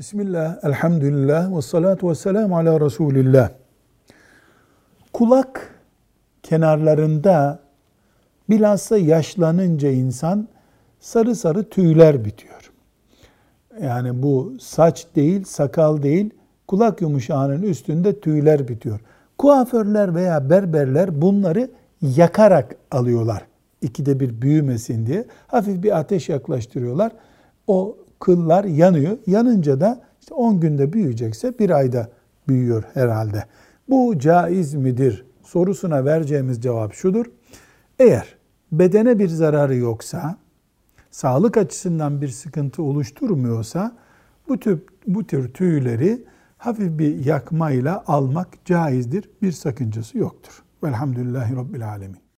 Bismillah, elhamdülillah ve salatu ve selamu ala Resulillah. Kulak kenarlarında bilhassa yaşlanınca insan sarı sarı tüyler bitiyor. Yani bu saç değil, sakal değil, kulak yumuşağının üstünde tüyler bitiyor. Kuaförler veya berberler bunları yakarak alıyorlar. İkide bir büyümesin diye. Hafif bir ateş yaklaştırıyorlar. O kıllar yanıyor. Yanınca da işte 10 günde büyüyecekse bir ayda büyüyor herhalde. Bu caiz midir sorusuna vereceğimiz cevap şudur. Eğer bedene bir zararı yoksa, sağlık açısından bir sıkıntı oluşturmuyorsa bu tür, bu tür tüyleri hafif bir yakmayla almak caizdir. Bir sakıncası yoktur. Velhamdülillahi Rabbil Alemin.